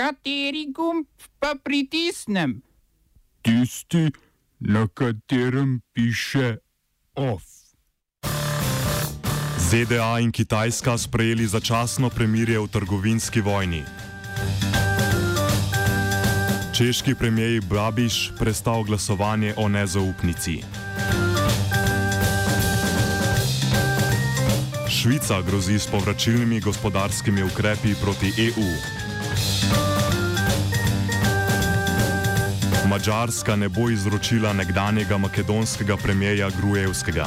Kateri gumb pa pritisnem? Tisti, na katerem piše OF. ZDA in Kitajska sprejeli začasno premirje v trgovinski vojni. Češki premijer Babiš prestal glasovanje o nezaupnici. Švica grozi s povračilnimi gospodarskimi ukrepi proti EU. Mačarska ne bo izročila nekdanjega makedonskega premijeja Grujevskega.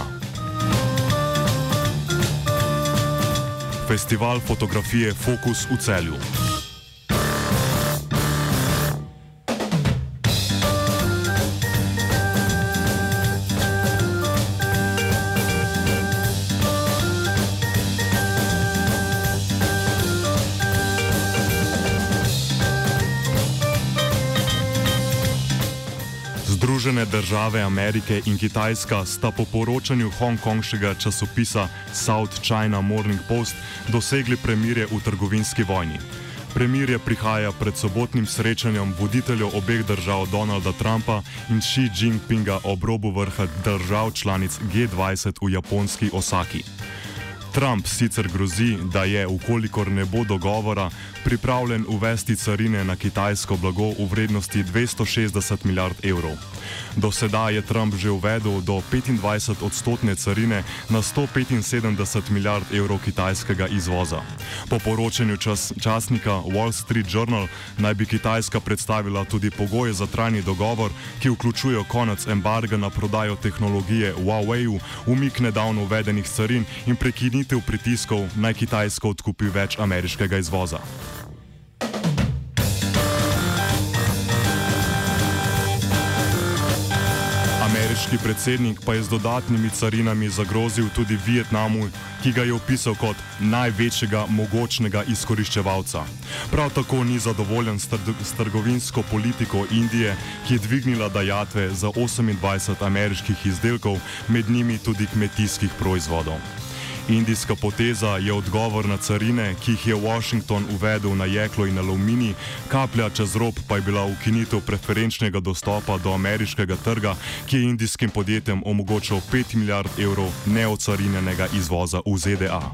Festival fotografije Focus v celju. Združene države Amerike in Kitajska sta po poročanju hongkongskega časopisa South China Morning Post dosegli premirje v trgovinski vojni. Premirje prihaja pred sobotnim srečanjem voditeljev obeh držav Donalda Trumpa in Xi Jinpinga ob robu vrha držav članic G20 v japonski Osaki. Trump sicer grozi, da je, ukolikor ne bo dogovora, pripravljen uvesti carine na kitajsko blago v vrednosti 260 milijard evrov. Do sedaj je Trump že uvedel do 25 odstotne carine na 175 milijard evrov kitajskega izvoza. Po poročanju čas, časnika Wall Street Journal naj bi Kitajska predstavila tudi pogoje za trajni dogovor, ki vključujejo konec embarga na prodajo tehnologije Huawei, umik nedavno uvedenih carin in prekinitev pritiskov naj Kitajsko odkupi več ameriškega izvoza. Ameriški predsednik pa je z dodatnimi carinami zagrozil tudi Vietnamu, ki ga je opisal kot največjega mogočnega izkoriščevalca. Prav tako ni zadovoljen s, trg s trgovinsko politiko Indije, ki je dvignila dajatve za 28 ameriških izdelkov, med njimi tudi kmetijskih proizvodov. Indijska poteza je odgovor na carine, ki jih je Washington uvedel na jeklo in aluminij, kaplja čez rob pa je bila ukinitev preferenčnega dostopa do ameriškega trga, ki je indijskim podjetjem omogočal 5 milijard evrov neocarinjenega izvoza v ZDA.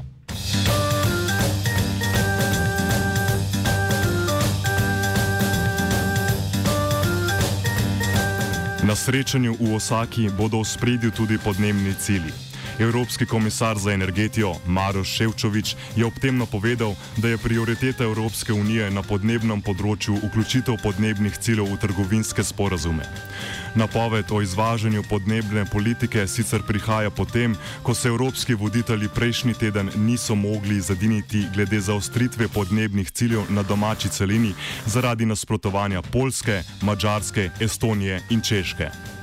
Na srečanju v Osaki bodo v spredju tudi podnebni cilji. Evropski komisar za energetijo Maroš Ševčovič je ob tem napovedal, da je prioriteta Evropske unije na podnebnem področju vključitev podnebnih ciljev v trgovinske sporazume. Napoved o izvažanju podnebne politike sicer prihaja potem, ko se evropski voditelji prejšnji teden niso mogli zadiniti glede zaostritve podnebnih ciljev na domači celini zaradi nasprotovanja Polske, Mačarske, Estonije in Češke.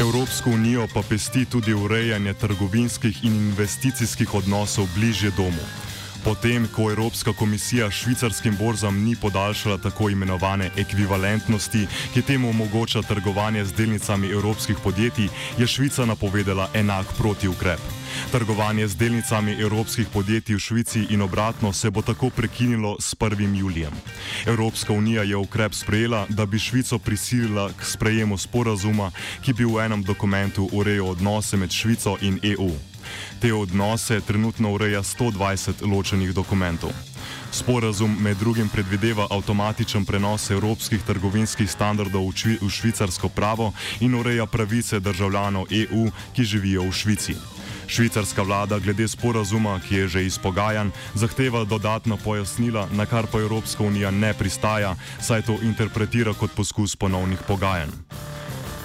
Evropsko unijo pa pesti tudi urejanje trgovinskih in investicijskih odnosov bližje domu. Potem, ko Evropska komisija švicarskim borzam ni podaljšala tako imenovane ekvivalentnosti, ki temu omogoča trgovanje z delnicami evropskih podjetij, je Švica napovedala enak protiukrep. Trgovanje z delnicami evropskih podjetij v Švici in obratno se bo tako prekinilo s 1. julijem. Evropska unija je ukrep sprejela, da bi Švico prisilila k sprejemu sporazuma, ki bi v enem dokumentu urejal odnose med Švico in EU. Te odnose trenutno ureja 120 ločenih dokumentov. Sporazum med drugim predvideva avtomatičen prenos evropskih trgovinskih standardov v, v švicarsko pravo in ureja pravice državljanov EU, ki živijo v Švici. Švicarska vlada glede sporazuma, ki je že izpogajan, zahteva dodatna pojasnila, na kar pa Evropska unija ne pristaja, saj to interpretira kot poskus ponovnih pogajanj.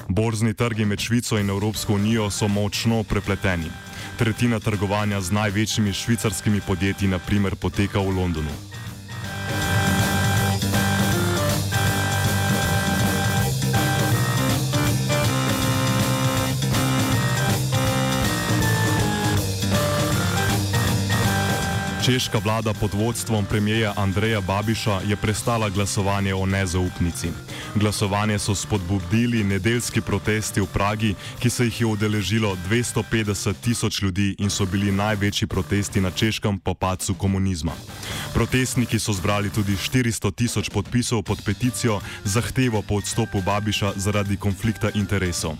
Borzni trgi med Švico in Evropsko unijo so močno prepleteni. Tretjina trgovanja z največjimi švicarskimi podjetji, naprimer, poteka v Londonu. Češka vlada pod vodstvom premijeja Andreja Babiša je prestala glasovanje o nezaupnici. Glasovanje so spodbudili nedeljski protesti v Pragi, ki se jih je udeležilo 250 tisoč ljudi in so bili največji protesti na Češkem po pacu komunizma. Protestniki so zbrali tudi 400 tisoč podpisov pod peticijo zahtevo po odstopu Babiša zaradi konflikta interesov.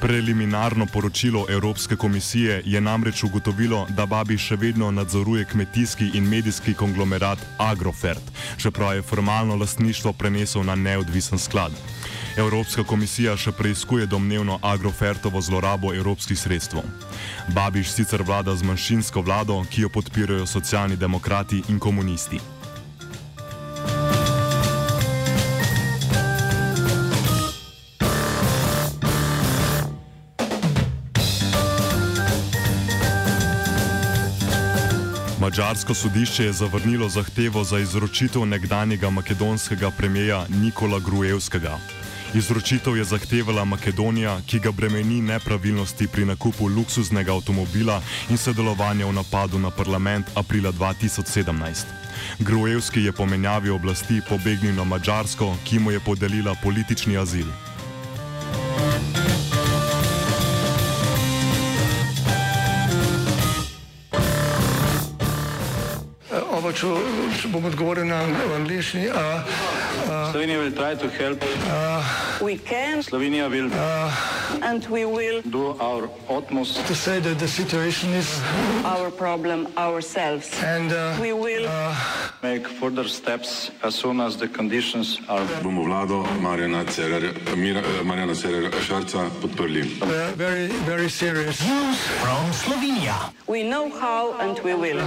Preliminarno poročilo Evropske komisije je namreč ugotovilo, da Babiš še vedno nadzoruje kmetijski in medijski konglomerat Agrofert, čeprav je formalno lastništvo prenesel na neodvisen sklad. Evropska komisija še preizkuje domnevno Agrofertovo zlorabo evropskih sredstev. Babiš sicer vlada z manjšinsko vlado, ki jo podpirajo socialni demokrati in komunisti. Mačarsko sodišče je zavrnilo zahtevo za izročitev nekdanjega makedonskega premijeja Nikola Gruevskega. Izročitev je zahtevala Makedonija, ki ga bremeni nepravilnosti pri nakupu luksuznega avtomobila in sodelovanja v napadu na parlament aprila 2017. Gruevski je po menjavi oblasti pobegnil na Mačarsko, ki mu je podelila politični azil. Oba, če, če bom odgovoril na angliški. Slovenia will try to help. We can Slovenia will and we will do our utmost To say that the situation is, our problem ourselves. and uh, We will make further steps as soon as the conditions are. bomo vlado Marjana Cererja, Mira- eh, Marjana Cererja Šarca podprli. uh, very, very serious. we know how and we will.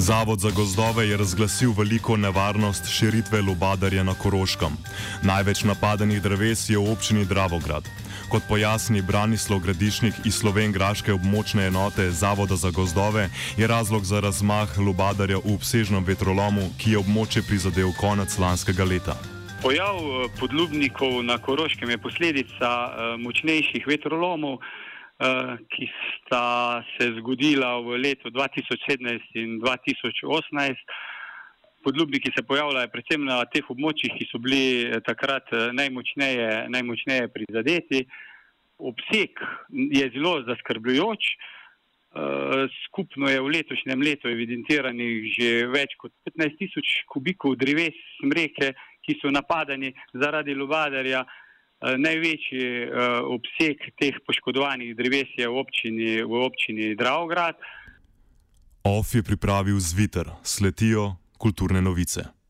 Zavod za gozdove je razglasil veliko nevarnost širitve lubadarja na Koroškem. Največ napadenih dreves je v občini Dravograd. Kot pojasni Branislav Gradišnik iz Slovengraške območne enote Zavoda za gozdove, je razlog za razmah lubadarja v obsežnem vetrolomu, ki je območje prizadel konec lanskega leta. Pojav eh, podlubnikov na Koroškem je posledica eh, močnejših vetrolomov, ki sta se zgodila v letu 2017 in 2018. Podlubniki se pojavljajo predvsem na teh območjih, ki so bili eh, takrat eh, najmočneje, najmočneje prizadeti. Obseg je zelo zaskrbljujoč. Eh, Skupno je v letošnjem letu evidentiranih že več kot 15 tisoč kubikov dreves smreke, ki so napadani zaradi lubadarja. Eh, Največji eh, obseg teh poškodovanih dreves je v občini, v občini Dravograd. OF je pripravil zviter, sledijo kulturne novice.